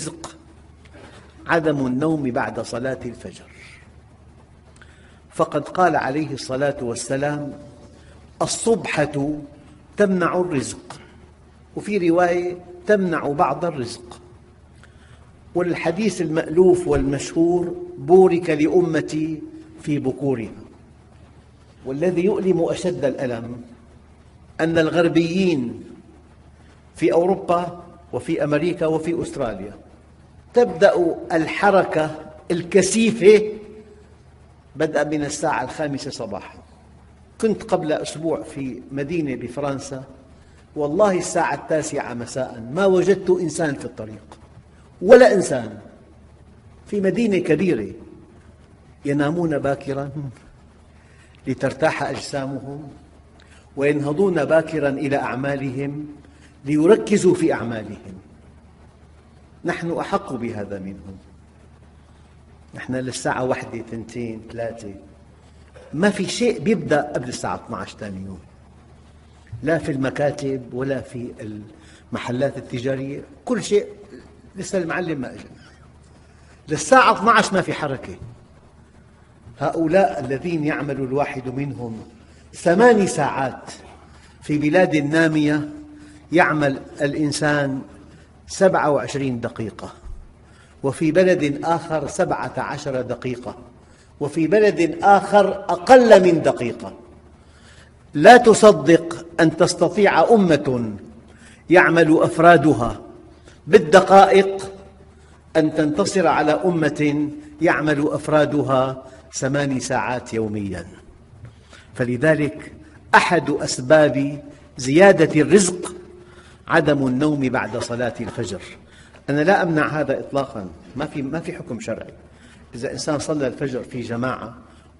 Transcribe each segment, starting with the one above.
الرزق عدم النوم بعد صلاة الفجر. فقد قال عليه الصلاة والسلام الصبحة تمنع الرزق وفي رواية تمنع بعض الرزق. والحديث المألوف والمشهور بورك لأمتي في بكورها. والذي يؤلم أشد الألم أن الغربيين في أوروبا وفي أمريكا وفي أستراليا تبدأ الحركة الكثيفة. بدءا من الساعة الخامسة صباحا. كنت قبل أسبوع في مدينة بفرنسا. والله الساعة التاسعة مساء ما وجدت إنسان في الطريق ولا إنسان. في مدينة كبيرة ينامون باكرا لترتاح أجسامهم وينهضون باكرا إلى أعمالهم ليركزوا في أعمالهم. نحن أحق بهذا منهم. نحن للساعة واحدة اثنتين ثلاثة. ما في شيء يبدأ قبل الساعة 12 ثاني يوم. لا في المكاتب ولا في المحلات التجارية. كل شيء لسه المعلم ما أجل للساعة 12 ما في حركة. هؤلاء الذين يعمل الواحد منهم ثماني ساعات في بلاد نامية يعمل الإنسان سبعة وعشرين دقيقة. وفي بلد آخر سبعة عشر دقيقة. وفي بلد آخر أقل من دقيقة. لا تصدق أن تستطيع أمة يعمل أفرادها. بالدقائق أن تنتصر على أمة يعمل أفرادها ثماني ساعات يومياً. فلذلك أحد أسباب زيادة الرزق عدم النوم بعد صلاة الفجر. أنا لا أمنع هذا إطلاقاً. ما في, ما في حكم شرعي. إذا إنسان صلى الفجر في جماعة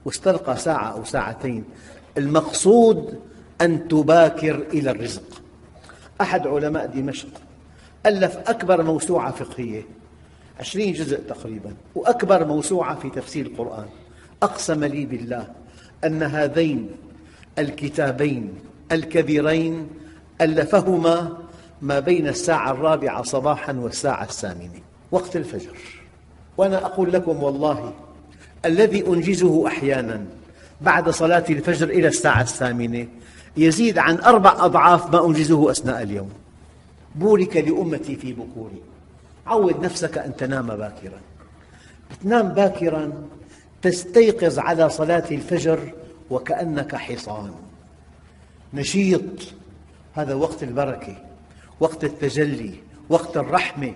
واستلقى ساعة أو ساعتين المقصود أن تباكر إلى الرزق. أحد علماء دمشق ألف أكبر موسوعة فقهية عشرين جزء تقريباً وأكبر موسوعة في تفسير القرآن. أقسم لي بالله أن هذين الكتابين الكبيرين ألفهما ما بين الساعة الرابعة صباحاً والساعة الثامنة وقت الفجر. وأنا أقول لكم والله الذي أنجزه أحياناً بعد صلاة الفجر إلى الساعة الثامنة يزيد عن أربع أضعاف ما أنجزه أثناء اليوم. بورك لأمتي في بكوري. عود نفسك أن تنام باكراً. تنام باكراً تستيقظ على صلاة الفجر وكأنك حصان. نشيط. هذا وقت البركة. وقت التجلي وقت الرحمة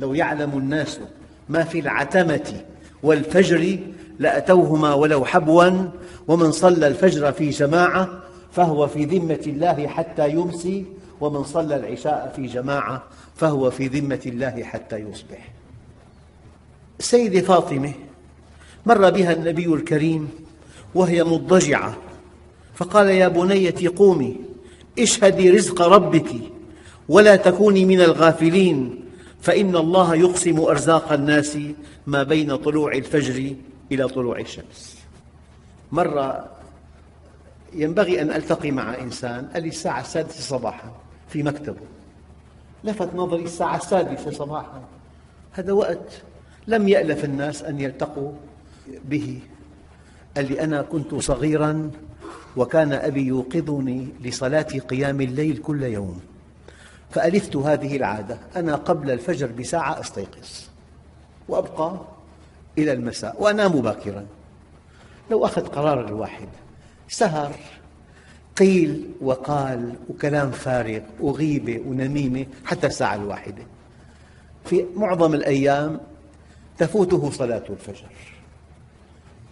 لو يعلم الناس ما في العتمة والفجر لأتوهما ولو حبوا ومن صلى الفجر في جماعة فهو في ذمة الله حتى يمسي ومن صلى العشاء في جماعة فهو في ذمة الله حتى يصبح. السيدة فاطمة مر بها النبي الكريم وهي مضجعة فقال يا بنيتي قومي اشهدي رزق ربك ولا تكوني من الغافلين. فإن الله يقسم أرزاق الناس ما بين طلوع الفجر إلى طلوع الشمس. مرة ينبغي أن ألتقي مع إنسان قال لي الساعة السادسة صباحا في مكتبه. لفت نظري الساعة السادسة صباحا. هذا وقت لم يألف الناس أن يلتقوا به. قال لي أنا كنت صغيراً وكان أبي يوقظني لصلاة قيام الليل كل يوم. فألفت هذه العادة. أنا قبل الفجر بساعة أستيقظ وأبقى إلى المساء وأنام باكراً لو أخذ قرار الواحد سهر قيل وقال وكلام فارغ وغيبة ونميمة حتى الساعة الواحدة. في معظم الأيام تفوته صلاة الفجر.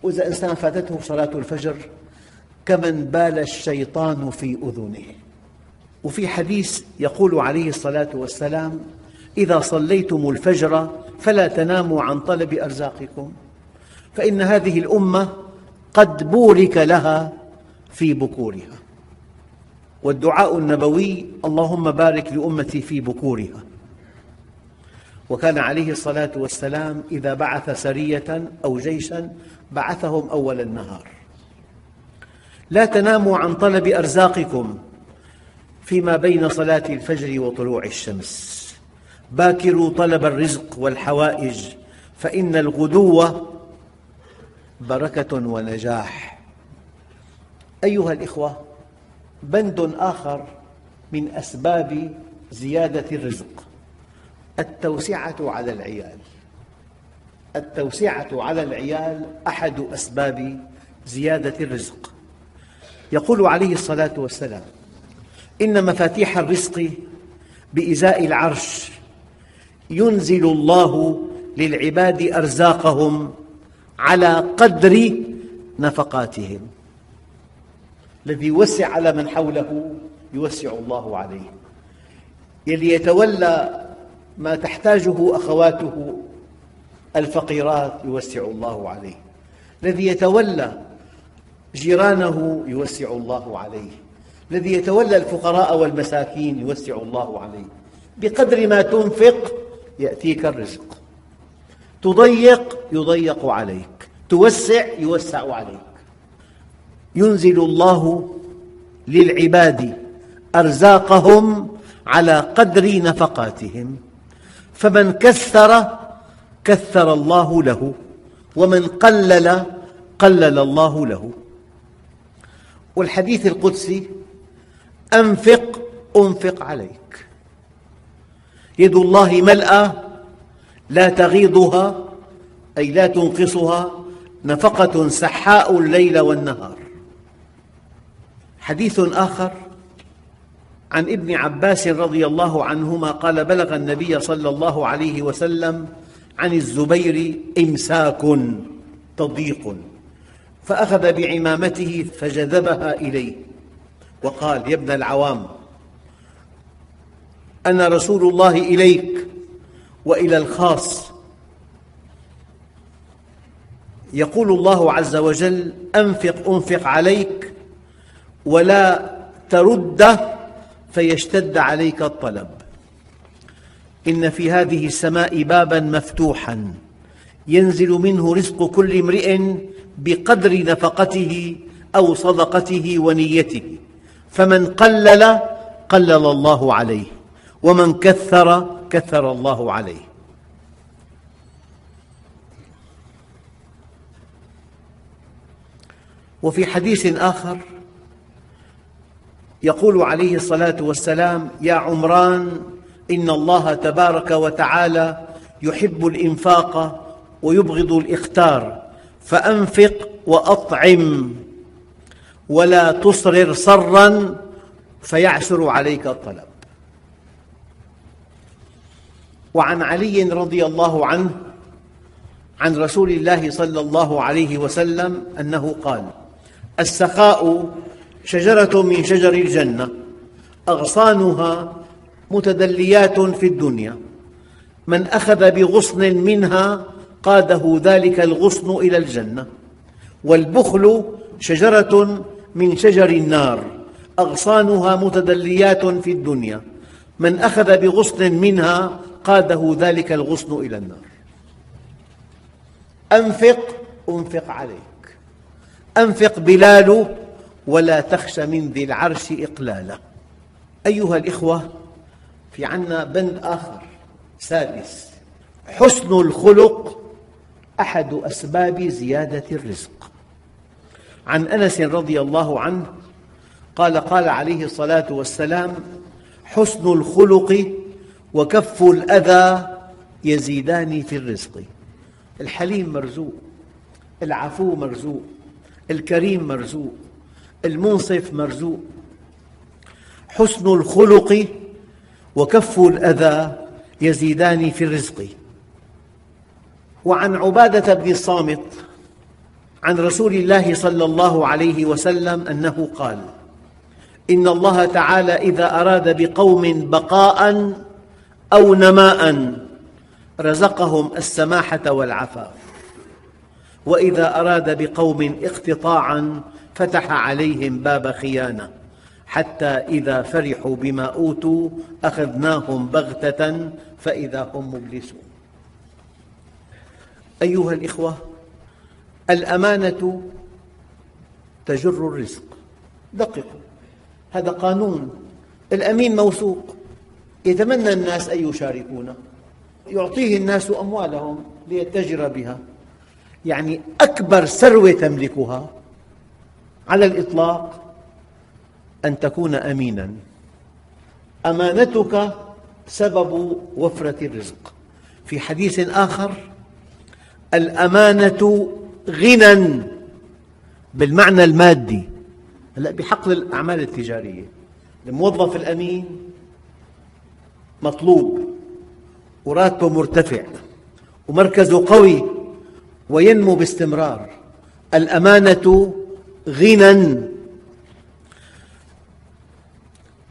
وإذا إنسان فاتته صلاة الفجر كمن بال الشيطان في أذنه. وفي حديث يقول عليه الصلاة والسلام إذا صليتم الفجر فلا تناموا عن طلب أرزاقكم فإن هذه الأمة قد بورك لها في بكورها. والدعاء النبوي اللهم بارك لأمتي في بكورها. وكان عليه الصلاة والسلام إذا بعث سرية أو جيشا بعثهم أول النهار. لا تناموا عن طلب أرزاقكم فيما بين صلاة الفجر وطلوع الشمس. باكروا طلب الرزق والحوائج فإن الغدو بركة ونجاح. أيها الإخوة بند آخر من أسباب زيادة الرزق التوسعة على العيال. التوسعة على العيال أحد أسباب زيادة الرزق. يقول عليه الصلاة والسلام إن مفاتيح الرزق بإزاء العرش ينزل الله للعباد أرزاقهم على قدر نفقاتهم. الذي يوسع على من حوله يوسع الله عليه. يلي يتولى ما تحتاجه أخواته الفقيرات يوسع الله عليه. الذي يتولى جيرانه يوسع الله عليه. الذي يتولى الفقراء والمساكين يوسع الله عليه بقدر ما تنفق يأتيك الرزق. تضيق يضيق عليك. توسع يوسع عليك. ينزل الله للعباد أرزاقهم على قدر نفقاتهم. فمن كثر كثر الله له. ومن قلل قلل الله له. والحديث القدسي أنفق أنفق عليك. يد الله ملأى لا تغيضها أي لا تنقصها نفقة سحاء الليل والنهار. حديث آخر عن ابن عباس رضي الله عنهما قال بلغ النبي صلى الله عليه وسلم عن الزبير إمساك تضييق. فأخذ بعمامته فجذبها إليه. وقال يا ابن العوام أنا رسول الله إليك وإلى الخاص. يقول الله عز وجل أنفق أنفق عليك ولا ترد فيشتد عليك الطلب. إن في هذه السماء بابا مفتوحا ينزل منه رزق كل امرئ بقدر نفقته أو صدقته ونيته. فمن قلل قلل الله عليه. ومن كثر كثر الله عليه. وفي حديث آخر يقول عليه الصلاة والسلام يا عمران إن الله تبارك وتعالى يحب الإنفاق ويبغض الإختار. فأنفق وأطعم. ولا تصرر صرا فيعسر عليك الطلب. وعن علي رضي الله عنه عن رسول الله صلى الله عليه وسلم أنه قال السخاء شجرة من شجر الجنة أغصانها متدليات في الدنيا. من أخذ بغصن منها قاده ذلك الغصن إلى الجنة. والبخل شجرة من شجر النار. أغصانها متدليات في الدنيا. من أخذ بغصن منها قاده ذلك الغصن إلى النار. أنفق أنفق عليك. أنفق بلال ولا تخش من ذي العرش إقلالا. أيها الإخوة في عنا بند آخر سادس. حسن الخلق أحد أسباب زيادة الرزق. عن أنس رضي الله عنه قال قال عليه الصلاة والسلام حسن الخلق وكف الأذى يزيدان في الرزق. الحليم مرزوق العفو مرزوق الكريم مرزوق المنصف مرزوق. حسن الخلق وكف الأذى يزيدان في الرزق. وعن عبادة بن الصامت عن رسول الله صلى الله عليه وسلم أنه قال إن الله تعالى إذا أراد بقوم بقاء أو نماء رزقهم السماحة والعفاف. وإذا أراد بقوم اقتطاعا فتح عليهم باب خيانة حتى إذا فرحوا بما أوتوا أخذناهم بغتة فإذا هم مبلسون. أيها الإخوة الأمانة تجر الرزق. دققوا هذا قانون. الأمين موثوق. يتمنى الناس أن يشاركونه. يعطيه الناس أموالهم ليتجر بها. يعني أكبر ثروة تملكها على الإطلاق أن تكون أميناً. أمانتك سبب وفرة الرزق. في حديث آخر الأمانة غنى بالمعنى المادي. هلا بحقل الأعمال التجارية. الموظف الأمين مطلوب وراتبه مرتفع ومركزه قوي وينمو باستمرار. الأمانة غنى.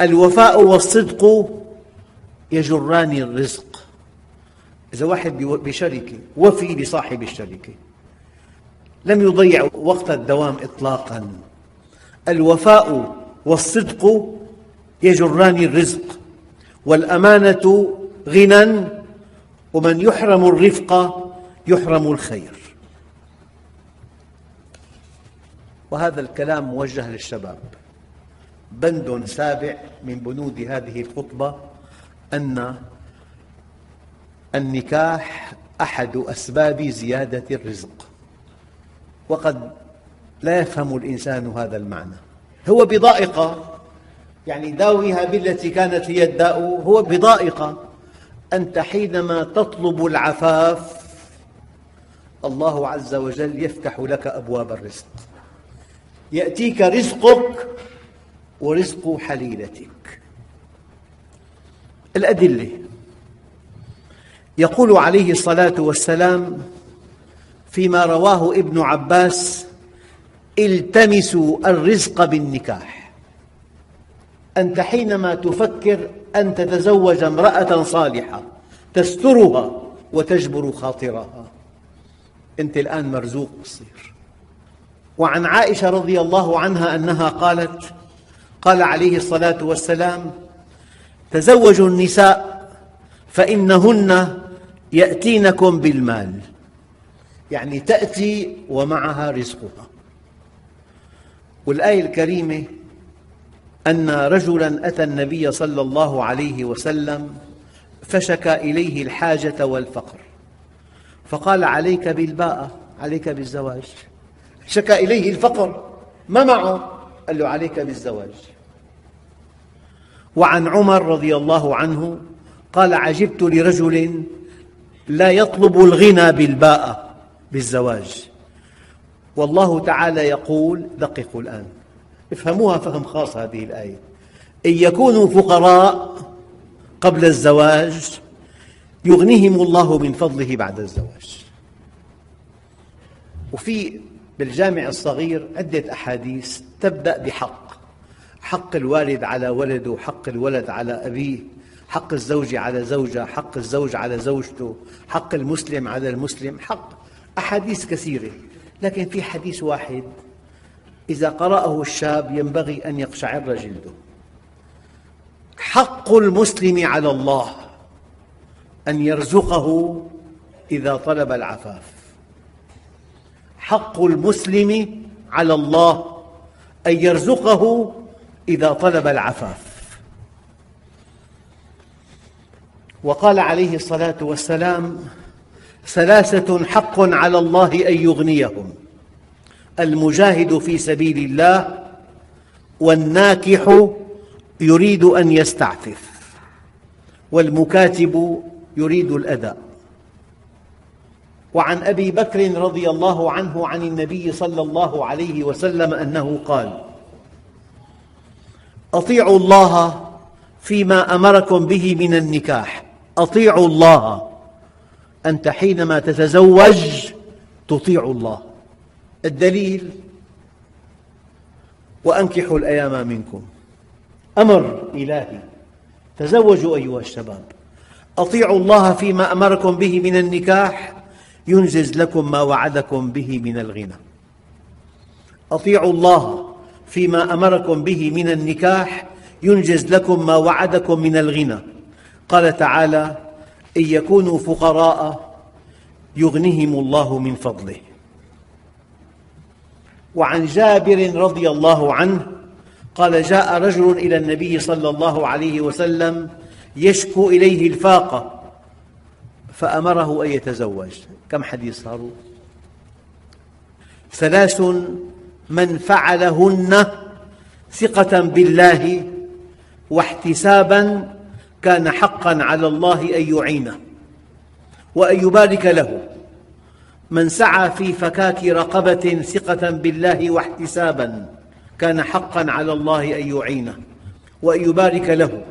الوفاء والصدق يجران الرزق. إذا واحد بشركة وفي لصاحب الشركة. لم يضيع وقت الدوام إطلاقاً. الوفاء والصدق يجران الرزق والأمانة غنى ومن يحرم الرفق يحرم الخير. وهذا الكلام موجه للشباب. بند سابع من بنود هذه الخطبة أن النكاح أحد أسباب زيادة الرزق. وقد لا يفهم الإنسان هذا المعنى. هو بضائقة يعني داويها بالتي كانت هي الداء هو بضائقة أنت حينما تطلب العفاف الله عز وجل يفتح لك أبواب الرزق. يأتيك رزقك ورزق حليلتك. الأدلة. يقول عليه الصلاة والسلام فيما رواه ابن عباس التمسوا الرزق بالنكاح. أنت حينما تفكر أن تتزوج امرأة صالحة تسترها وتجبر خاطرها. أنت الآن مرزوق تصير وعن عائشة رضي الله عنها أنها قالت قال عليه الصلاة والسلام تزوجوا النساء فإنهن يأتينكم بالمال. يعني تأتي ومعها رزقها والآية الكريمة أن رجلاً أتى النبي صلى الله عليه وسلم فشكى إليه الحاجة والفقر. فقال عليك بالباءة عليك بالزواج. شكى إليه الفقر. ما معه؟ قال له عليك بالزواج. وعن عمر رضي الله عنه قال عجبت لرجل لا يطلب الغنى بالباءة بالزواج. والله تعالى يقول دققوا الآن. افهموها فهم خاص هذه الآية. إن يكونوا فقراء قبل الزواج يغنيهم الله من فضله بعد الزواج. وفي بالجامع الصغير عدة أحاديث تبدأ بحق. حق الوالد على ولده حق الولد على أبيه حق الزوج على زوجة حق الزوج على زوجته حق المسلم على المسلم حق أحاديث كثيرة لكن في حديث واحد إذا قرأه الشاب ينبغي أن يقشعر جلده. حق المسلم على الله أن يرزقه إذا طلب العفاف. حق المسلم على الله أن يرزقه إذا طلب العفاف. وقال عليه الصلاة والسلام ثلاثة حق على الله أن يغنيهم. المجاهد في سبيل الله والناكح يريد أن يستعفف والمكاتب يريد الأداء وعن أبي بكر رضي الله عنه عن النبي صلى الله عليه وسلم أنه قال أطيعوا الله فيما أمركم به من النكاح أطيعوا الله أنت حينما تتزوج تطيع الله. الدليل وأنكحوا الأيام منكم. أمر إلهي تزوجوا أيها الشباب. أطيعوا الله فيما أمركم به من النكاح ينجز لكم ما وعدكم به من الغنى. أطيعوا الله فيما أمركم به من النكاح ينجز لكم ما وعدكم من الغنى. قال تعالى إن يكونوا فقراء يغنهم الله من فضله وعن جابر رضي الله عنه قال جاء رجل إلى النبي صلى الله عليه وسلم يشكو إليه الفاقة فأمره أن يتزوج كم حديث صاروا؟ ثلاث من فعلهن ثقة بالله واحتسابا كان حقا على الله أن يعينه وأن يبارك له. من سعى في فكاك رقبة ثقة بالله واحتسابا كان حقا على الله أن يعينه وأن يبارك له.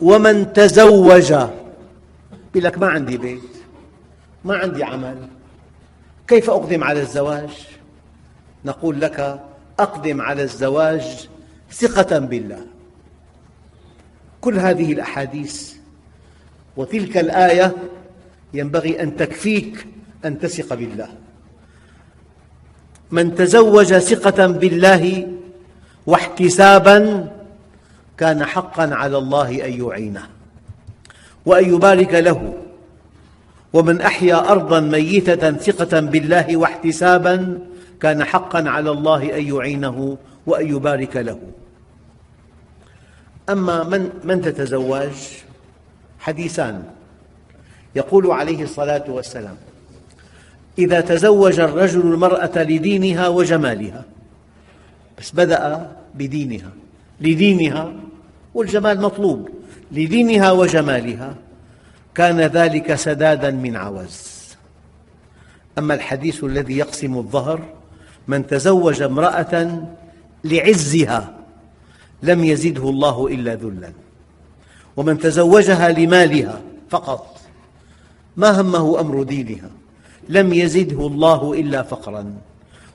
ومن تزوج يقول لك ما عندي بيت ما عندي عمل كيف أقدم على الزواج؟ نقول لك أقدم على الزواج ثقة بالله. كل هذه الأحاديث. وتلك الآية ينبغي أن تكفيك أن تثق بالله. من تزوج ثقة بالله واحتسابا كان حقا على الله أن يعينه. وأن يبارك له. ومن أحيا أرضا ميتة ثقة بالله واحتسابا كان حقا على الله أن يعينه وأن يبارك له. أما من, من تتزوج؟ حديثان. يقول عليه الصلاة والسلام إذا تزوج الرجل المرأة لدينها وجمالها بس بدأ بدينها لدينها والجمال مطلوب لدينها وجمالها كان ذلك سدادا من عوز. أما الحديث الذي يقسم الظهر من تزوج امرأة لعزها لم يزده الله إلا ذلا. ومن تزوجها لمالها فقط. ما همه أمر دينها؟ لم يزده الله إلا فقرا.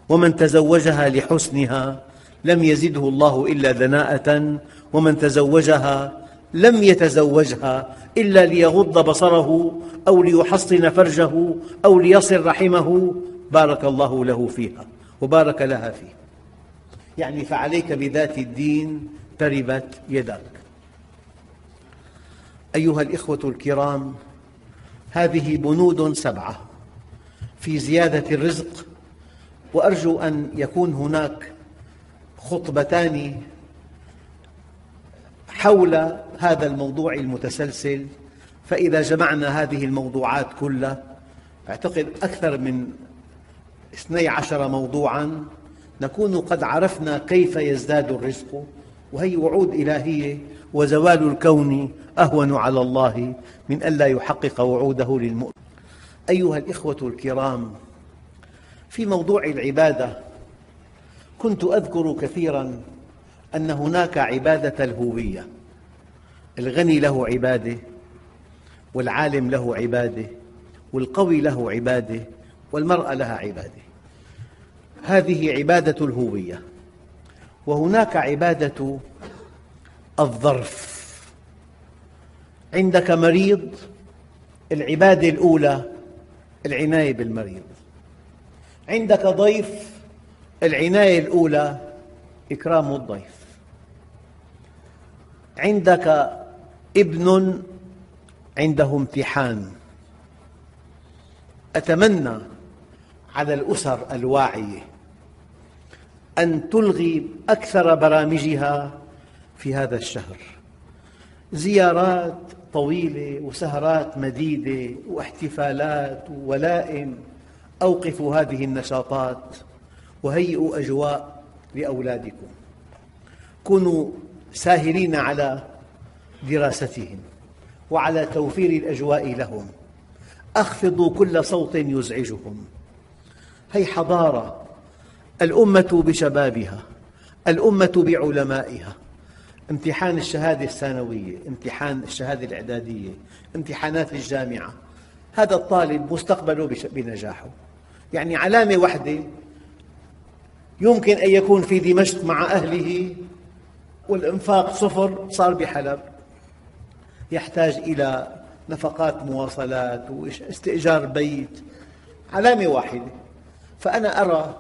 ومن تزوجها لحسنها لم يزده الله إلا دناءة ومن تزوجها لم يتزوجها إلا ليغض بصره أو ليحصن فرجه أو ليصل رحمه. بارك الله له فيها وبارك لها فيه. يعني فعليك بذات الدين تربت يدك. أيها الإخوة الكرام هذه بنود سبعة في زيادة الرزق وأرجو أن يكون هناك خطبتان حول هذا الموضوع المتسلسل. فإذا جمعنا هذه الموضوعات كلها أعتقد أكثر من اثني عشر موضوعاً نكون قد عرفنا كيف يزداد الرزق وهي وعود إلهية وزوال الكون أهون على الله من ألا يحقق وعوده للمؤمن. أيها الإخوة الكرام في موضوع العبادة كنت أذكر كثيراً أن هناك عبادة الهوية. الغني له عبادة والعالم له عبادة والقوي له عبادة والمرأة لها عبادة. هذه عبادة الهوية. وهناك عبادة الظرف. عندك مريض العبادة الأولى العناية بالمريض. عندك ضيف العناية الأولى إكرام الضيف. عندك ابن عنده امتحان. أتمنى على الأسر الواعية. أن تلغي أكثر برامجها في هذا الشهر. زيارات طويلة وسهرات مديدة واحتفالات وولائم أوقفوا هذه النشاطات وهيئوا أجواء لأولادكم. كونوا ساهرين على دراستهم وعلى توفير الأجواء لهم. أخفضوا كل صوت يزعجهم. هي حضارة الأمة بشبابها الأمة بعلمائها. امتحان الشهادة الثانوية امتحان الشهادة الإعدادية امتحانات الجامعة. هذا الطالب مستقبله بنجاحه. يعني علامة واحدة يمكن أن يكون في دمشق مع أهله والإنفاق صفر صار بحلب. يحتاج إلى نفقات مواصلات واستئجار بيت. علامة واحدة. فأنا أرى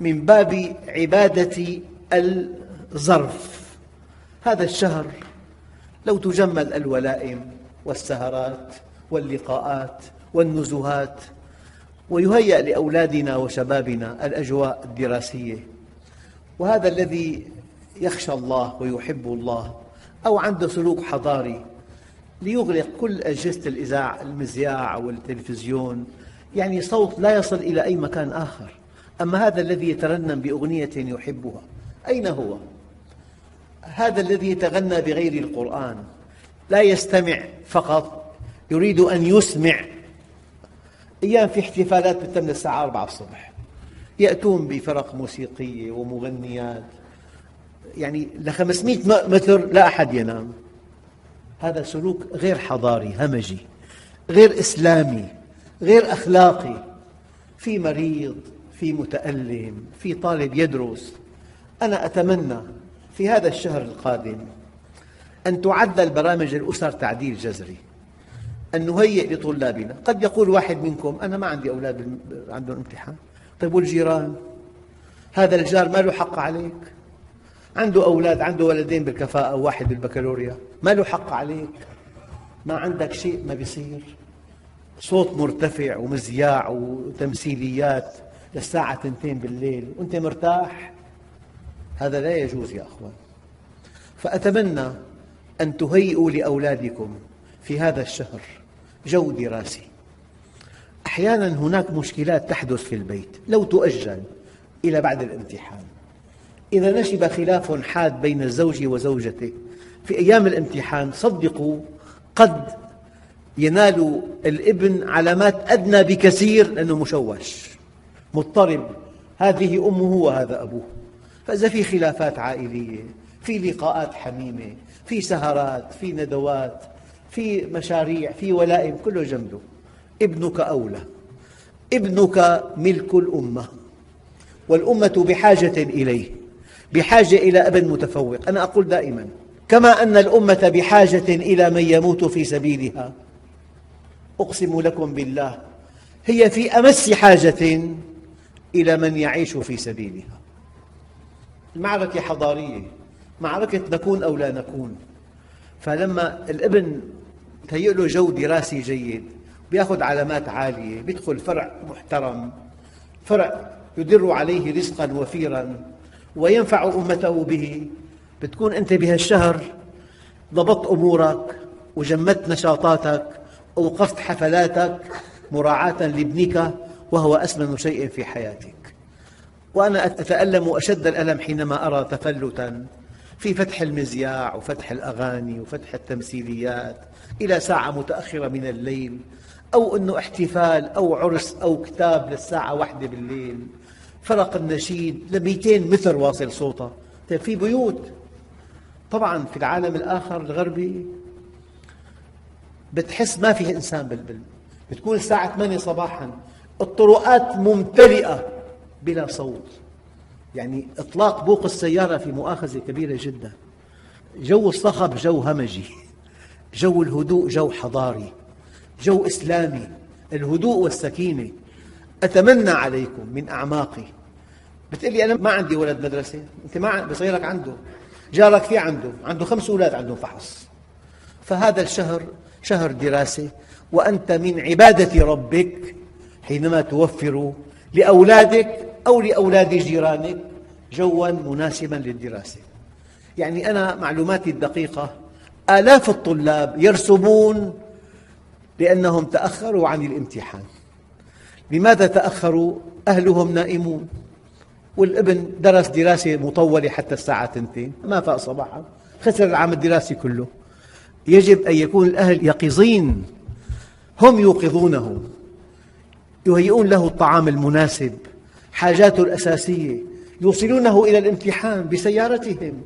من باب عبادة الظرف. هذا الشهر لو تجمل الولائم والسهرات واللقاءات والنزهات ويهيأ لأولادنا وشبابنا الأجواء الدراسية وهذا الذي يخشى الله ويحب الله أو عنده سلوك حضاري ليغلق كل أجهزة الإذاعة المذياع والتلفزيون يعني صوت لا يصل إلى أي مكان آخر. أما هذا الذي يترنم بأغنية يحبها؟ أين هو؟ هذا الذي يتغنى بغير القرآن. لا يستمع فقط يريد أن يسمع. أيام في احتفالات بتتم الساعة 4 الصبح. يأتون بفرق موسيقية ومغنيات. يعني ل 500 متر لا أحد ينام. هذا سلوك غير حضاري همجي غير إسلامي غير أخلاقي. في مريض في متألم في طالب يدرس. أنا أتمنى في هذا الشهر القادم أن تعدل برامج الأسر تعديل جذري أن نهيئ لطلابنا. قد يقول واحد منكم أنا ما عندي أولاد عندهم امتحان. طيب والجيران؟ هذا الجار ما له حق عليك؟ عنده أولاد عنده ولدين بالكفاءة وواحد بالبكالوريا ما له حق عليك؟ ما عندك شيء؟ ما بيصير. صوت مرتفع ومذياع وتمثيليات. للساعة تنتين بالليل وأنت مرتاح هذا لا يجوز يا أخوان. فأتمنى أن تهيئوا لأولادكم في هذا الشهر جو دراسي. أحيانا هناك مشكلات تحدث في البيت لو تؤجل إلى بعد الامتحان. إذا نشب خلاف حاد بين الزوج وزوجته في أيام الامتحان صدقوا قد ينال الابن علامات أدنى بكثير لأنه مشوش. مضطرب. هذه أمه وهذا أبوه. فإذا في خلافات عائلية في لقاءات حميمة في سهرات في ندوات في مشاريع في ولائم كله جنبه. ابنك أولى. ابنك ملك الأمة. والأمة بحاجة إليه. بحاجة إلى ابن متفوق. أنا أقول دائما كما أن الأمة بحاجة إلى من يموت في سبيلها أقسم لكم بالله هي في أمس حاجة إلى من يعيش في سبيلها. المعركة حضارية معركة نكون أو لا نكون. فلما الابن تهيئ له جو دراسي جيد يأخذ علامات عالية يدخل فرع محترم فرع يدر عليه رزقا وفيرا وينفع أمته به. بتكون أنت بهالشهر ضبطت أمورك وجمدت نشاطاتك أوقفت حفلاتك مراعاة لابنك وهو أثمن شيء في حياتك. وأنا أتألم أشد الألم حينما أرى تفلتا في فتح المذياع وفتح الأغاني وفتح التمثيليات إلى ساعة متأخرة من الليل أو أنه احتفال أو عرس أو كتاب للساعة واحدة بالليل. فرق النشيد ل 200 متر واصل صوته. طيب في بيوت. طبعا في العالم الآخر الغربي بتحس ما في إنسان بالبلد. بتكون الساعة 8 صباحا. الطرقات ممتلئة بلا صوت. يعني إطلاق بوق السيارة في مؤاخذة كبيرة جدا. جو الصخب جو همجي. جو الهدوء جو حضاري. جو إسلامي. الهدوء والسكينة. أتمنى عليكم من أعماقي. بتقول لي أنا ما عندي ولد مدرسة. أنت ما بصيرك عنده. جارك في عنده. عنده خمس أولاد عندهم فحص. فهذا الشهر شهر دراسة. وأنت من عبادة ربك حينما توفر لأولادك أو لأولاد جيرانك جوا مناسبا للدراسة. يعني أنا معلوماتي الدقيقة آلاف الطلاب يرسبون لأنهم تأخروا عن الامتحان. لماذا تأخروا؟ أهلهم نائمون. والابن درس دراسة مطولة حتى الساعة 2 ما فاق صباحا. خسر العام الدراسي كله. يجب أن يكون الأهل يقظين. هم يوقظونه. يهيئون له الطعام المناسب حاجاته الأساسية يوصلونه إلى الامتحان بسيارتهم.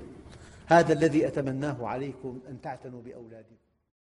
هذا الذي أتمناه عليكم أن تعتنوا بأولادكم.